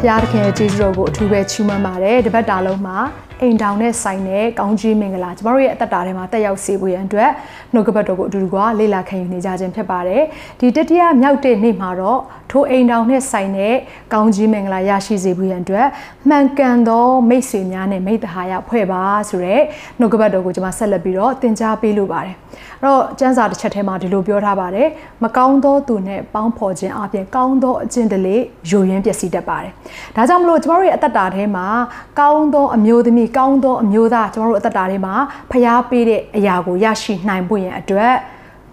ဘုရားသခင်ရဲ့ကျေးဇူးတော်ကိုအထူးပဲချီးမွမ်းပါတယ်တပတ်တာလုံးမှာအိမ်တောင်နဲ့ဆိုင်တဲ့ကောင်းကြီးမင်္ဂလာကျမတို့ရဲ့အသက်တာထဲမှာတက်ရောက်စေဖို့ရန်အတွက်နှုတ်ကပတ်တော်ကိုအတူတူကလေ့လာခံယူနေကြခြင်းဖြစ်ပါတယ်ဒီတတိယမြောက်တဲ့နေ့မှာတော့ထိုအိမ်တောင်နဲ့ဆိုင်တဲ့ကောင်းကြီးမင်္ဂလာရရှိစေဖို့ရန်အတွက်မှန်ကန်သောမိတ်ဆွေများနဲ့မိတ္တဟာယဖွဲ့ပါဆိုတဲ့နှုတ်ကပတ်တော်ကိုကျွန်မဆက်လက်ပြီးတော့သင်ကြားပေးလိုပါတယ်အဲ့တော့ကျမ်းစာတစ်ချက်ထဲမှာဒီလိုပြောထားပါတယ်မကောင်းသောသူနဲ့ပေါင်းဖော်ခြင်းအပြင်ကောင်းသောအကျင့်တလေယိုယွင်းပျက်စီးတတ်ပါတယ်ဒါကြောင့်မလို့ကျမတို့ရဲ့အသက်တာထဲမှာကောင်းသောအမျိုးသမီးကောင်းသောအမျိုးသားကျမတို့အသက်တာထဲမှာဖျားပေးတဲ့အရာကိုရရှိနိုင်ဖို့ရန်အတွက်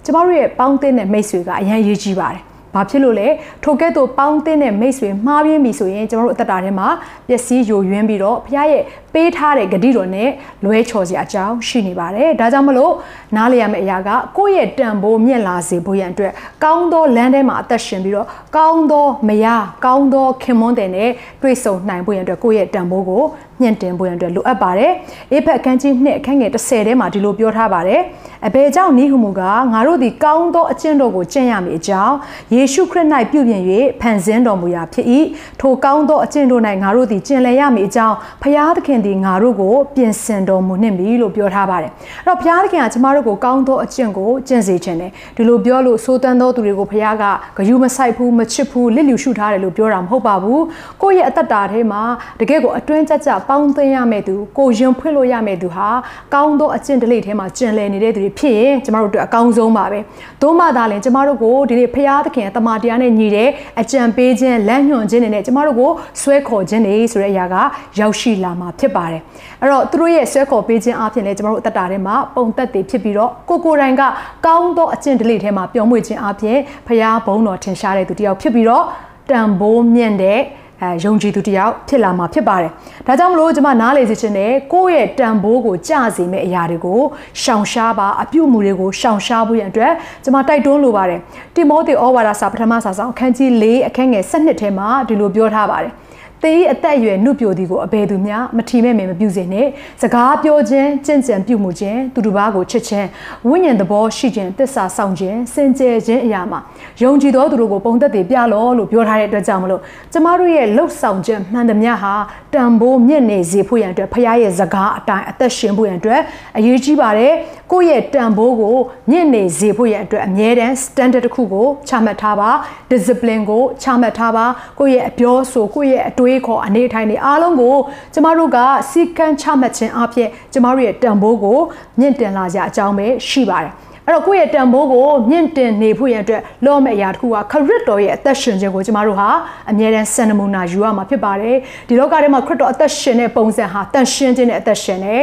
ကျမတို့ရဲ့ပေါင်းသင်းတဲ့မိတ်ဆွေကအရန်ရေးကြီးပါတယ် ဘာဖြစ်လို့လဲထိုကဲ့သို့ပေါင်းသင်းတဲ့မိတ်ဆွေမှားပြင်းပြီဆိုရင်ကျွန်တော်တို့အသက်တာထဲမှာပျက်စီးယိုယွင်းပြီးတော့ဘုရားရဲ့ပေးထားတဲ့ဂတိတော်နဲ့လွဲချော်စရာအကြောင်းရှိနေပါတယ်ဒါကြောင့်မလို့နားလည်ရမယ့်အရာကကိုယ့်ရဲ့တန်ဖိုးမြင့်လာစေဖို့ရန်အတွက်ကောင်းသောလမ်းထဲမှာအသက်ရှင်ပြီးတော့ကောင်းသောမယားကောင်းသောခင်မွန်းတဲ့နဲ့တွေ့ဆုံနိုင်ဖို့ရန်အတွက်ကိုယ့်ရဲ့တန်ဖိုးကိုမြင့်တင်ဖို့ရန်အတွက်လိုအပ်ပါတယ်အေဖက်အခန်းကြီး2အခန်းငယ်30ထဲမှာဒီလိုပြောထားပါတယ် အဘယ်ကြောင့်နိဟုမူကငါတို့ဒီကောင်းသောအကျင့်တော်ကိုကျင့်ရမည်အကြောင်းယေရှုခရစ်၌ပြုပြင်၍ဖန်ဆင်းတော်မူရာဖြစ်၏ထိုကောင်းသောအကျင့်တို့၌ငါတို့သည်ကျင့်လည်ရမည်အကြောင်းဖျားသခင်သည်ငါတို့ကိုပြင်ဆင်တော်မူနှင့်ပြီလို့ပြောထားပါတယ်အဲ့တော့ဖျားသခင်ကကျမတို့ကိုကောင်းသောအကျင့်ကိုကျင့်စေခြင်းတယ်ဒီလိုပြောလို့သိုးတန်းသောသူတွေကိုဖျားကဂယုမဆိုင်ဘူးမချစ်ဘူးလစ်လျူရှုထားတယ်လို့ပြောတာမဟုတ်ပါဘူးကိုယ့်ရဲ့အသက်တာထဲမှာတကယ်ကိုအတွင်းကြကြပေါင်းသိမ်းရမယ့်သူကိုရင်ဖွင့်လို့ရမယ့်သူဟာကောင်းသောအကျင့်တလိထဲမှာကျင့်လည်နေတဲ့သူတွေဖြစ်ရင်ကျမတို့တို့အကောင်းဆုံးပါပဲသို့မှသာလျှင်ကျမတို့ကိုဒီနေ့ဖရာသခင်တမန်တရားနဲ့ညီတဲ့အကြံပေးခြင်းလမ်းညွှန်ခြင်းတွေနဲ့ကျမတို့ကိုဆွဲခေါ်ခြင်းတွေဆိုတဲ့အရာကရောက်ရှိလာမှာဖြစ်ပါတယ်အဲ့တော့သူတို့ရဲ့ဆွဲခေါ်ပေးခြင်းအပြင်လည်းကျမတို့အသက်တာထဲမှာပုံသက်တွေဖြစ်ပြီးတော့ကိုကိုယ်တိုင်ကကောင်းသောအကျင့်တလိထဲမှာပျော်မွေ့ခြင်းအပြင်ဖရာဘုန်းတော်ထင်ရှားတဲ့သူတယောက်ဖြစ်ပြီးတော့တန်ဖိုးမြင့်တဲ့ အဲယုံကြည်သူတယောက်ဖြစ်လာမှာဖြစ်ပါတယ်။ဒါကြောင့်မလို့ကျွန်မနားလေစေချင်တယ်ကိုယ့်ရဲ့တန်ဖိုးကိုကြစေမယ့်အရာတွေကိုရှောင်ရှားပါအပြုမှုတွေကိုရှောင်ရှားဖို့ရန်အတွက်ကျွန်မတိုက်တွန်းလိုပါတယ်။တိမောသေဩဝါဒစာပထမစာဆောင်အခန်းကြီး၄အခန်းငယ်၁၂ထဲမှာဒီလိုပြောထားပါတယ်။ သေ၏အသက်အရွယ်နှုတ်ပြိုသည်ကိုအဘယ်သူမျှမထီမဲ့မယ်မပြုစေနဲ့စကားပြောခြင်းကြင်ကြံပြုမှုခြင်းသူတစ်ပါးကိုချစ်ခြင်းဝိညာဉ်သဘောရှိခြင်းတစ္ဆာဆောင်ခြင်းစင်ကြယ်ခြင်းအရာမှာယုံကြည်သောသူတို့ကိုပုံသက်တည်ပြလောလို့ပြောထားတဲ့အတွက်ကြောင့်မလို့ကျမတို့ရဲ့လှုပ်ဆောင်ခြင်းမှန်သမျှဟာတန်ဖိုးမြင့်နေစေဖို့ရန်အတွက်ဖခင်ရဲ့စကားအတိုင်းအသက်ရှင်ဖို့ရန်အတွက်အရေးကြီးပါတယ် ကိုယ့်ရဲ့တန်ဖိုးကိုမြင့်နေစေဖို့ရန်အတွက်အမြဲတမ်း standard တစ်ခုကိုချမှတ်ထားပါ discipline ကိုချမှတ်ထားပါကိုယ့်ရဲ့အပြောဆိုကိုယ့်ရဲ့အတွေးခေါ်အနေထိုင်တွေအားလုံးကိုကျမတို့ကစီကံချမှတ်ခြင်းအပြင်ကျမတို့ရဲ့တန်ဖိုးကိုမြင့်တင်လာကြအကြောင်းပဲရှိပါတယ် အဲ့တော့ကိုယ့်ရဲ့တန်ဖိုးကိုမြင့်တင်နေဖို့ရန်အတွက်လောမယ့်အရာတစ်ခုကခရစ်တော်ရဲ့အသက်ရှင်ခြင်းကိုကျမတို့ဟာအမြဲတမ်းစံနမူနာယူရမှာဖြစ်ပါတယ်ဒီလောကထဲမှာခရစ်တော်အသက်ရှင်တဲ့ပုံစံဟာတန်ရှင်းခြင်းနဲ့အသက်ရှင်တယ်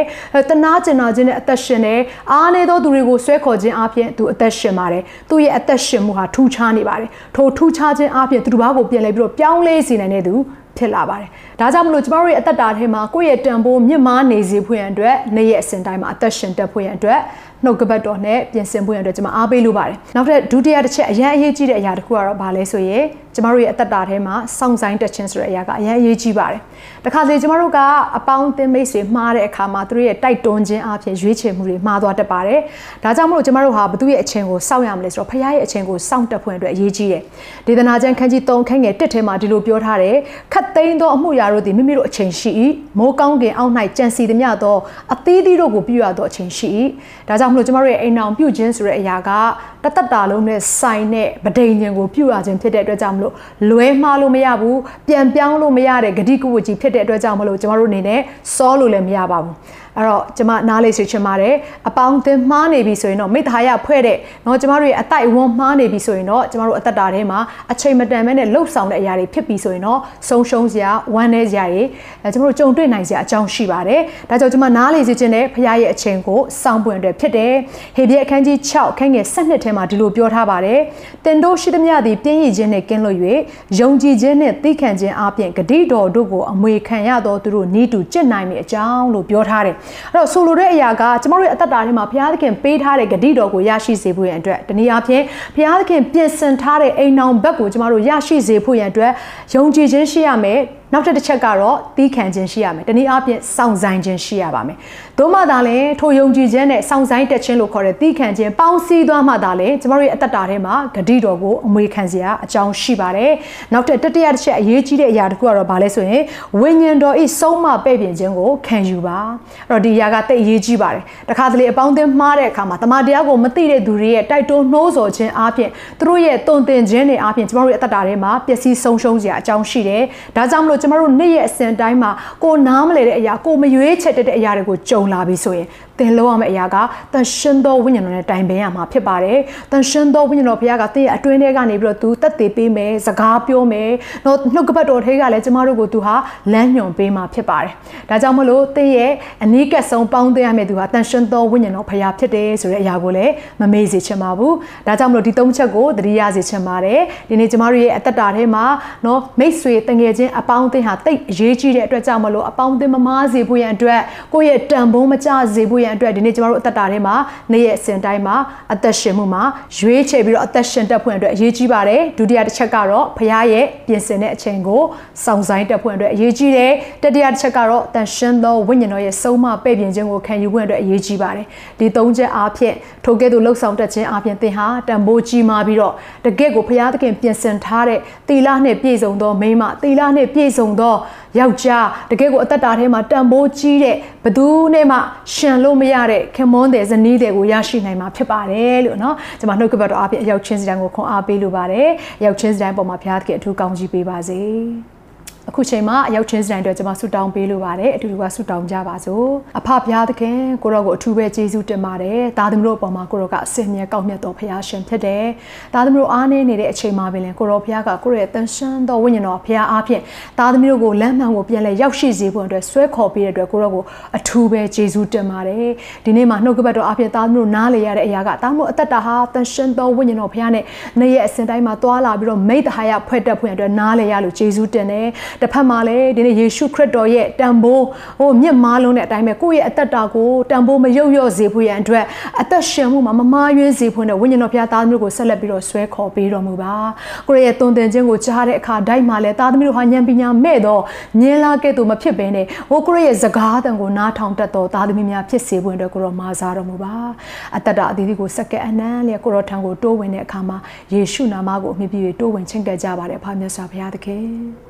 တနာကျင်နာခြင်းနဲ့အသက်ရှင်တယ်အားနေသောသူတွေကိုဆွဲခေါ်ခြင်းအပြင်သူအသက်ရှင်ပါတယ်သူရဲ့အသက်ရှင်မှုဟာထူးခြားနေပါတယ်ထိုထူးခြားခြင်းအပြင်သူတစ်ပါးကိုပြန်လဲပြီးတော့ပြောင်းလဲစေနိုင်တဲ့သူ ဖြစ်လာပါတယ်။ဒါကြောင့်မလို့ကျမတို့ရဲ့အသက်တာထဲမှာကိုယ့်ရဲ့တန်ဖိုးမြင့်မားနေစေဖို့ရန်အတွက်နေ့ရက်အစဉ်တိုင်းမှာအသက်ရှင်တက်ဖို့ရန်အတွက်နှုတ်ကပတ်တော်နဲ့ပြင်ဆင်ဖို့ရန်အတွက်ကျွန်မအားပေးလိုပါတယ်။နောက်ထပ်ဒုတိယတစ်ချက်အရင်အရေးကြီးတဲ့အရာတစ်ခုကတော့ဘာလဲဆိုရင်ကျမတို့ရဲ့အသက်တာထဲမှာစောင့်ဆိုင်တက်ခြင်းဆိုတဲ့အရာကအရင်အရေးကြီးပါတယ်။တခါလေကျမတို့ကအပေါင်းအသင်းမိတ်ဆွေမှားတဲ့အခါမှာသူတို့ရဲ့တိုက်တွန်းခြင်းအပြင်ရွေးချယ်မှုတွေမှားသွားတတ်ပါတယ်။ဒါကြောင့်မလို့ကျမတို့ဟာဘသူရဲ့အချိန်ကိုစောင့်ရမလဲဆိုတော့ဖခင်ရဲ့အချိန်ကိုစောင့်တက်ဖို့အတွက်အရေးကြီးတယ်။ဒေသနာကျမ်းခန်းကြီး3ခန်းငယ်1ထဲမှာဒီလိုပြောထားတယ်။ခတ်သိမ်းသောအမှုရာတို့သည်မိမိတို့အချိန်ရှိ၏။မိုးကောင်းကင်အောက်၌ကြံစီသည်များသောအသီးသီးတို့ကိုပြုရသောအချိန်ရှိ၏။ဒါကြောင့်မလို့ကျမတို့ရဲ့အိမ်အောင်ပြုခြင်းဆိုတဲ့အရာကတသက်တာလုံးနဲ့ဆိုင်တဲ့ဗဒိန်ခြင်းကိုပြုရခြင်းဖြစ်တဲ့အတွက်ကြောင့်မလို့လွဲမှားလို့မရဘူးပြန်ပြောင်းလို့မရတဲ့ဂတိကုဝကြီးဖြစ်တဲ့အတွက်ကြောင့်မလို့ကျမတို့အနေနဲ့စောလို့လည်းမရပါဘူးအဲ့တော့ကျမနားလေးဆွေချင်ပါတယ်အပေါင်းအသင်းမှားနေပြီဆိုရင်တော့မိသားရဖွဲ့တဲ့เนาะကျမတို့ရဲ့အတိုက်ဝန်းမှားနေပြီဆိုရင်တော့ကျမတို့အသက်တာထဲမှာအချိန်မတန်မဲနဲ့လှုပ်ဆောင်တဲ့အရာတွေဖြစ်ပြီဆိုရင်တော့ဆုံးရှုံးစရာဝမ်းနည်းစရာတွေအဲကျမတို့ကြုံတွေ့နိုင်စရာအကြောင်းရှိပါတယ်ဒါကြောင့်ကျမနားလေးစေချင်တဲ့ဖခင်ရဲ့အချိန်ကိုစောင့်ပွင့်အတွက်ဖြစ်တယ်ဟေဘရဲအခန်းကြီး6ခန်းငယ်7ထဲ ထဲမှာဒီလိုပြောထားပါတယ်။တင်တို့ရှိသမျှသည်ပြင်းရည်ခြင်းနှင့်ကင်းလွတ်၍ယုံကြည်ခြင်းနှင့်သိခံခြင်းအပြင်ဂတိတော်တို့ကိုအမွေခံရသောသူတို့ဤတူจิตနိုင်မည်အကြောင်းလို့ပြောထားတယ်။ အဲ့တော့ဆိုလိုတဲ့အရာကကျမတို့ရဲ့အသက်တာထဲမှာဘုရားသခင်ပေးထားတဲ့ဂတိတော်ကိုရရှိစေဖို့ရန်အတွက်တနည်းအားဖြင့်ဘုရားသခင်ပြင်ဆင်ထားတဲ့အိမ်အောင်ဘက်ကိုကျမတို့ရရှိစေဖို့ရန်အတွက်ယုံကြည်ခြင်းရှိရမယ် နောက်တစ်ချက်ကတော့တီးခံခြင်းရှိရမယ်။တနည်းအားဖြင့်စောင့်ဆိုင်ခြင်းရှိရပါမယ်။သို့မှသာလည်းထိုယုံကြည်ခြင်းနဲ့စောင့်ဆိုင်တက်ခြင်းလို့ခေါ်တဲ့တီးခံခြင်းပေါင်းစည်းသွားမှသာလည်းကျမတို့ရဲ့အသက်တာထဲမှာဂတိတော်ကိုအမွေခံစရာအကြောင်းရှိပါတယ်။နောက်တစ်တတိယတစ်ချက်အရေးကြီးတဲ့အရာတစ်ခုကတော့ဘာလဲဆိုရင်ဝိညာဉ်တော်ဤဆုံးမပဲ့ပြင်ခြင်းကိုခံယူပါ။အဲ့တော့ဒီအရာကတိတ်အရေးကြီးပါတယ်။တခါတလေအပေါင်းအသင်းမှားတဲ့အခါမှာတမန်တရားကိုမသိတဲ့သူတွေရဲ့တိုက်တွန်းနှိုးဆော်ခြင်းအားဖြင့်သူတို့ရဲ့တုံသင်ခြင်းတွေအားဖြင့်ကျမတို့ရဲ့အသက်တာထဲမှာပျက်စီးဆုံးရှုံးစရာအကြောင်းရှိတယ်။ဒါကြောင့်မလို့ကျမတို့နေ့ရဲ့အစဉ်တိုင်းမှာကိုနားမလဲတဲ့အရာကိုမရွေးချက်တဲ့အရာတွေကိုကြုံလာပြီဆိုရင် သင်လုံးရမယ့်အရာကတန်ရှင်းသောဝိညာဉ်တော်နဲ့တိုင်ပင်ရမှာဖြစ်ပါတယ်။တန်ရှင်းသောဝိညာဉ်တော်ဘုရားကသင်ရဲ့အတွင်းထဲကနေပြီးတော့သူတက်တည်ပေးမယ်၊စကားပြောမယ်။တော့နှုတ်ကပတ်တော်ထဲကလည်းကျမတို့ကိုသူဟာလမ်းညွှန်ပေးမှာဖြစ်ပါတယ်။ဒါကြောင့်မလို့သင်ရဲ့အနီးကပ်ဆုံးပေါင်းသင်းရမယ့်သူဟာတန်ရှင်းသောဝိညာဉ်တော်ဘုရားဖြစ်တယ်ဆိုတဲ့အရာကိုလည်းမမေ့စေချင်ပါဘူး။ဒါကြောင့်မလို့ဒီသုံးချက်ကိုသတိရစေချင်ပါတယ်။ဒီနေ့ကျမတို့ရဲ့အသက်တာထဲမှာနော်မိတ်ဆွေတငယ်ချင်းအပေါင်းအသင်းဟာတိတ်အရေးကြီးတဲ့အတွက်ကြောင့်မလို့အပေါင်းအသင်းမမားစေဖို့ရန်အတွက်ကိုယ့်ရဲ့တန်ဖိုးမကျစေဖို့ရန်အတွက်ဒီနေ့ကျမတို့အသက်တာထဲမှာနေ့ရက်အစဉ်တိုင်းမှာအသက်ရှင်မှုမှာရွေးချယ်ပြီးတော့အသက်ရှင်တတ်ဖွင့်အတွက်အရေးကြီးပါတယ်ဒုတိယတစ်ချက်ကတော့ဖခင်ရဲ့ပြင်ဆင်တဲ့အချိန်ကိုစောင့်ဆိုင်တတ်ဖွင့်အတွက်အရေးကြီးတယ်တတိယတစ်ချက်ကတော့တန်ရှင်သောဝိညာဉ်တော်ရဲ့ဆုံးမပဲ့ပြင်ခြင်းကိုခံယူဖွင့်အတွက်အရေးကြီးပါတယ်ဒီသုံးချက်အားဖြင့်ထိုကဲ့သို့လှုပ်ဆောင်တတ်ခြင်းအားဖြင့်သင်ဟာတန်ဖိုးကြီးမားပြီးတော့တကယ့်ကိုဖခင်သခင်ပြင်ဆင်ထားတဲ့သီလနဲ့ပြည့်စုံသောမိန်းမသီလနဲ့ပြည့်စုံသောယောက်ျားတကယ်ကိုအသက်တာထဲမှာတန်ဖိုးကြီးတဲ့ဘသူနဲ့မှရှင်လို့မရတဲ့ခင်မွန်းတဲ့ဇနီးတဲ့ကိုရရှိနိုင်မှာဖြစ်ပါတယ်လို့နော်ကျွန်မနှုတ်ကပတ်တော်အပြင်အယောက်ချင်းစီတိုင်းကိုခွန်အားပေးလိုပါတယ်ယောက်ချင်းစီတိုင်းပေါ်မှာဘုရားသခင်အထူးကောင်းကြီးပေးပါစေ။ အခုချိန်မှာအရောက်ချင်းစတိုင်းအတွက်ကျွန်မဆုတောင်းပေးလိုပါတယ်အတူတူကဆုတောင်းကြပါစို့အဖဘုရားသခင်ကိုရောကိုအထူးပဲကျေးဇူးတင်ပါတယ်သားသမီးတို့အပေါ်မှာကိုရောကအစင်မြဲကောက်မြတ်တော်ဘုရားရှင်ဖြစ်တယ်သားသမီးတို့အားနေနေတဲ့အချိန်မှာပင်လည်းကိုရောဘုရားကကိုရောရဲ့တန်ရှင်းတော်ဝိညာဉ်တော်ဘုရားအားဖြင့်သားသမီးတို့ကိုလမ်းမှန်ကိုပြန်လဲရောက်ရှိစေဖို့အတွက်ဆွဲခေါ်ပေးတဲ့အတွက်ကိုရောကိုအထူးပဲကျေးဇူးတင်ပါတယ်ဒီနေ့မှာနှုတ်ကပတ်တော်အားဖြင့်သားသမီးတို့နားလေရတဲ့အရာကသားသမီးတို့အသက်တာဟာတန်ရှင်းတော်ဝိညာဉ်တော်ဘုရားနဲ့နေ့ရက်အစဉ်တိုင်းမှာတွာလာပြီးတော့မိတ္တဟာယဖွဲ့တက်ဖွင့်အတွက်နားလေရလို့ကျေးဇူးတင်တယ်တစ်ဖက်မှာလည်းဒီနေ့ယေရှုခရစ်တော်ရဲ့တန်ဖိုးဟိုမြင့်မားလုံးတဲ့အတိုင်းပဲကိုယ့်ရဲ့အသက်တာကိုတန်ဖိုးမရုပ်ရော့စေဖို့ရန်အတွက်အသက်ရှင်မှုမှာမမားယွင်းစေဖို့နဲ့ဝိညာဉ်တော်ဘုရားသားသမီးကိုဆက်လက်ပြီးတော့ဆွဲခေါ်ပေးတော်မူပါကိုယ့်ရဲ့တုံတင်ခြင်းကိုကြားတဲ့အခါတိုင်းမှာလည်းသားသမီးတို့ဟာဉာဏ်ပညာမဲ့တော့မြင်လာခဲ့သူမဖြစ်ဘဲနဲ့ဟိုကိုယ့်ရဲ့စကားတန်ကိုနားထောင်တတ်တော်သားသမီးများဖြစ်စေဖို့အတွက်ကိုရောမာစားတော်မူပါအသက်တာအသီးသီးကိုစက္ကဲအနမ်းလျက်ကိုရောထံကိုတိုးဝင်တဲ့အခါမှာယေရှုနာမကိုအမြင့်ပြည့်တိုးဝင်ချင့်ကပ်ကြပါတယ်ဖာမြတ်စွာဘုရားသခင်